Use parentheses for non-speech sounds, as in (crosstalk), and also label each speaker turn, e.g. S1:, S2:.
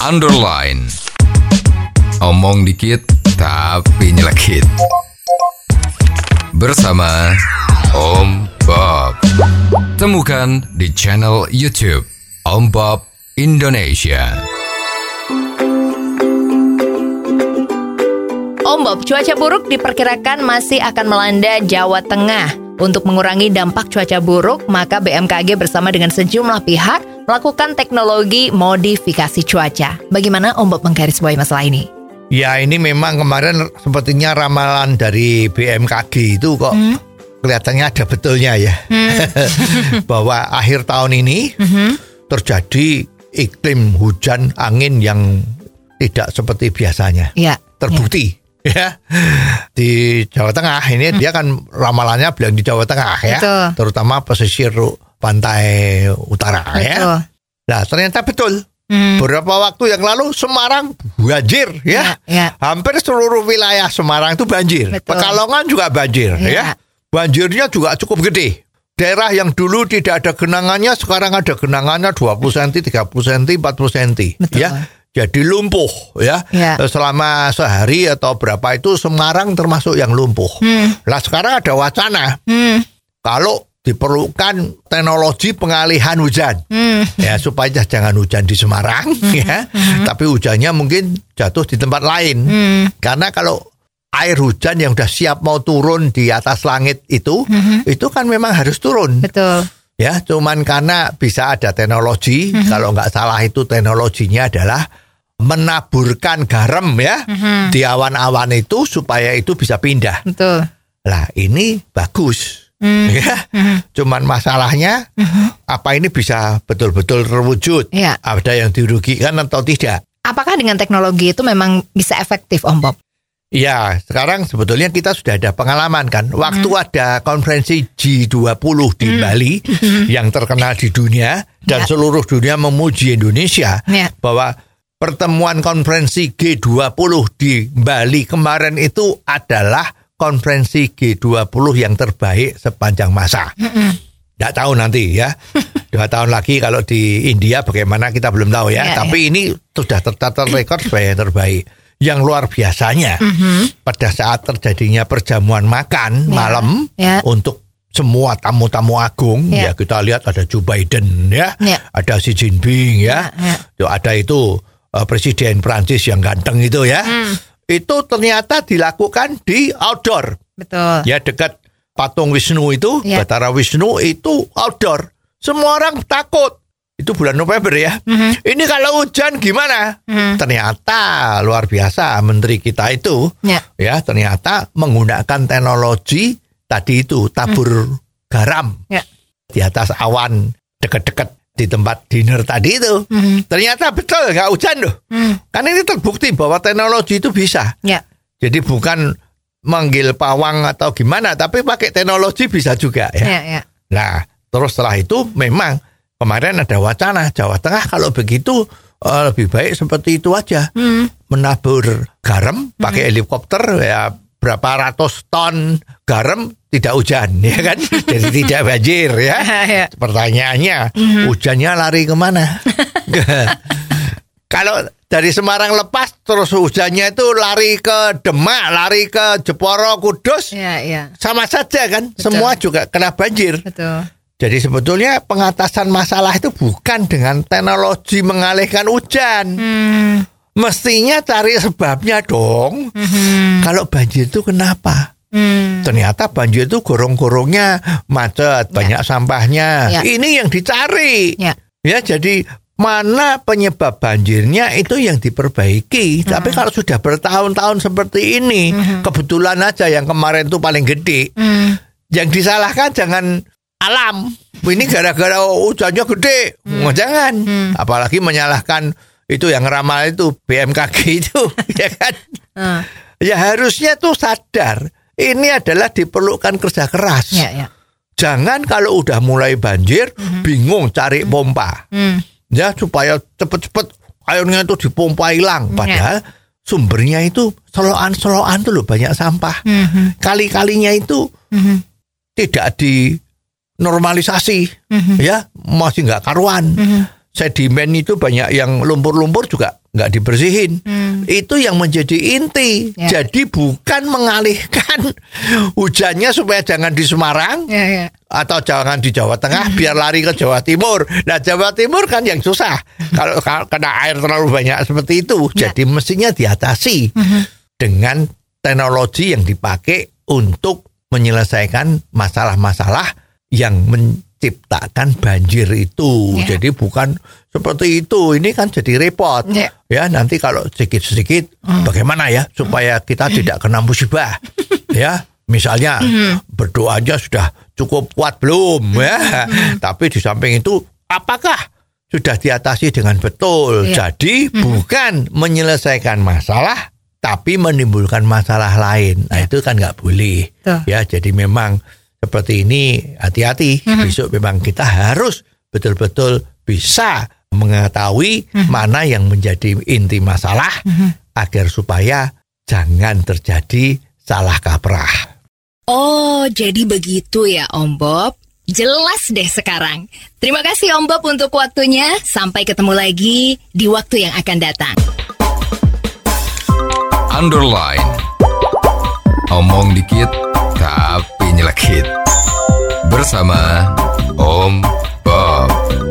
S1: underline. Omong dikit tapi nyelekit. Bersama Om Bob. Temukan di channel YouTube Om Bob Indonesia.
S2: Om Bob, cuaca buruk diperkirakan masih akan melanda Jawa Tengah. Untuk mengurangi dampak cuaca buruk, maka BMKG bersama dengan sejumlah pihak melakukan teknologi modifikasi cuaca. Bagaimana Om Bob menggarisbawahi masalah ini?
S3: Ya ini memang kemarin sepertinya ramalan dari BMKG itu kok kelihatannya ada betulnya ya. (laughs) Bahwa akhir tahun ini terjadi iklim hujan angin yang tidak seperti biasanya.
S2: Ya.
S3: Terbukti ya di Jawa Tengah ini dia kan ramalannya bilang di Jawa Tengah ya,
S2: Betul.
S3: terutama pesisir pantai utara ya.
S2: Betul.
S3: Nah ternyata betul.
S2: Hmm.
S3: Beberapa waktu yang lalu Semarang banjir ya.
S2: Ya, ya.
S3: Hampir seluruh wilayah Semarang itu banjir.
S2: Betul.
S3: Pekalongan juga banjir
S2: Ya.
S3: ya. Banjirnya juga cukup gede. Daerah yang dulu tidak ada genangannya sekarang ada genangannya 20 cm, 30 cm, 40 cm
S2: Betul.
S3: ya. Jadi lumpuh ya.
S2: Ya.
S3: Selama sehari atau berapa itu Semarang termasuk yang lumpuh. Lah sekarang ada wacana
S2: Hmm.
S3: kalau diperlukan teknologi pengalihan hujan.
S2: Hmm.
S3: ya supaya jangan hujan di Semarang (laughs) ya. Tapi hujannya mungkin jatuh di tempat lain.
S2: Hmm.
S3: karena kalau air hujan yang sudah siap mau turun di atas langit itu itu kan memang harus turun.
S2: Betul.
S3: ya cuman karena bisa ada teknologi kalau nggak salah itu teknologinya adalah menaburkan garam ya di awan-awan itu supaya itu bisa pindah.
S2: Betul.
S3: lah ini bagus ya cuman masalahnya apa ini bisa betul-betul terwujud
S2: Ya.
S3: ada yang dirugikan atau tidak
S2: Apakah dengan teknologi itu memang bisa efektif Om Bob?
S3: Ya, sekarang sebetulnya kita sudah ada pengalaman kan. Waktu
S2: Hmm.
S3: ada konferensi G20 di Bali yang terkenal di dunia dan
S2: Ya.
S3: seluruh dunia memuji Indonesia
S2: Ya.
S3: bahwa pertemuan konferensi G20 di Bali kemarin itu adalah konferensi G20 yang terbaik sepanjang masa. Nggak tahu nanti ya. (laughs) Dua tahun lagi kalau di India bagaimana kita belum tahu ya.
S2: Ya,
S3: Tapi ini sudah tercatat rekor sebagai yang terbaik. Yang luar biasanya pada saat terjadinya perjamuan makan
S2: Ya,
S3: malam
S2: ya.
S3: untuk semua tamu-tamu agung
S2: Ya.
S3: ya kita lihat ada Joe Biden ya,
S2: Ya.
S3: ada Xi Jinping ya,
S2: Ya, ya.
S3: Ada itu eh, presiden Prancis yang ganteng itu ya.
S2: Hmm.
S3: Itu ternyata dilakukan di outdoor
S2: Betul.
S3: ya dekat patung Wisnu itu,
S2: Ya.
S3: Batara Wisnu itu outdoor. Semua orang takut. Itu bulan November ya.
S2: Mhm.
S3: Ini kalau hujan gimana? Ternyata luar biasa menteri kita itu
S2: Ya.
S3: ya ternyata menggunakan teknologi tadi itu tabur garam
S2: Ya.
S3: di atas awan dekat-dekat di tempat dinner tadi itu.
S2: Mhm.
S3: Ternyata betul nggak hujan loh.
S2: Hmm.
S3: Kan ini terbukti bahwa teknologi itu bisa.
S2: Ya.
S3: Jadi bukan manggil pawang atau gimana, tapi pakai teknologi bisa juga ya.
S2: Ya, ya.
S3: Nah, terus setelah itu memang kemarin ada wacana Jawa Tengah kalau begitu eh, lebih baik seperti itu aja.
S2: Hmm.
S3: Menabur garam pakai helikopter ya berapa ratus ton garam tidak hujan ya kan. (laughs) Jadi tidak banjir ya.
S2: Ya.
S3: Pertanyaannya, hujannya lari ke mana? (laughs) Kalau dari Semarang lepas terus hujannya itu lari ke Demak, lari ke Jeporo, Kudus,
S2: Ya, ya.
S3: sama saja kan.
S2: Betul.
S3: Semua juga kena banjir.
S2: Betul.
S3: Jadi sebetulnya pengatasan masalah itu bukan dengan teknologi mengalihkan hujan.
S2: Hmm.
S3: Mestinya cari sebabnya dong. Kalau banjir itu kenapa?
S2: Hmm.
S3: Ternyata banjir itu gorong-gorongnya macet, banyak sampahnya.
S2: Ya.
S3: Ini yang dicari.
S2: Ya.
S3: Ya, jadi mana penyebab banjirnya itu yang diperbaiki. Tapi kalau sudah bertahun-tahun seperti ini, kebetulan aja yang kemarin itu paling gede.
S2: Hmm.
S3: Yang disalahkan jangan alam. Ini gara-gara hujannya gede. Oh, Jangan. Apalagi menyalahkan itu yang ramal itu BMKG (laughs) itu, ya kan?
S2: Hmm.
S3: Ya harusnya tuh sadar ini adalah diperlukan kerja keras.
S2: Ya, ya.
S3: Jangan kalau udah mulai banjir bingung cari pompa.
S2: Hmm.
S3: Ya supaya cepet-cepet airnya itu dipompa hilang. Padahal sumbernya itu seloan-seloan tuh loh banyak sampah.
S2: Mhm.
S3: Kali-kalinya itu
S2: Mhm.
S3: tidak dinormalisasi.
S2: Mhm.
S3: Ya masih nggak karuan.
S2: Mhm.
S3: Sedimen itu banyak yang lumpur-lumpur juga nggak dibersihin. Itu yang menjadi inti.
S2: Ya.
S3: Jadi bukan mengalihkan (laughs) hujannya supaya jangan di Semarang
S2: Ya, ya.
S3: atau jangan di Jawa Tengah (laughs) biar lari ke Jawa Timur. Nah Jawa Timur kan yang susah kalau kena air terlalu banyak seperti itu.
S2: Ya.
S3: Jadi mestinya diatasi dengan teknologi yang dipakai untuk menyelesaikan masalah-masalah yang menciptakan banjir itu.
S2: Ya.
S3: Jadi bukan seperti itu. Ini kan jadi repot.
S2: Ya.
S3: Ya nanti kalau sedikit-sedikit bagaimana ya supaya kita tidak kena musibah. (laughs) ya, misalnya berdoa aja sudah cukup kuat belum ya. Tapi di samping itu apakah sudah diatasi dengan betul?
S2: Ya.
S3: Jadi bukan menyelesaikan masalah tapi menimbulkan masalah lain. Nah, itu kan nggak boleh.
S2: Tuh.
S3: Ya, jadi memang seperti ini hati-hati. Besok memang kita harus betul-betul bisa mengetahui mana yang menjadi inti masalah agar supaya jangan terjadi salah kaprah.
S2: Oh, jadi begitu ya Om Bob. Jelas deh sekarang. Terima kasih Om Bob untuk waktunya. Sampai ketemu lagi di waktu yang akan datang.
S1: Underline. Omong dikit tapi nyelekit. Bersama Om Bob.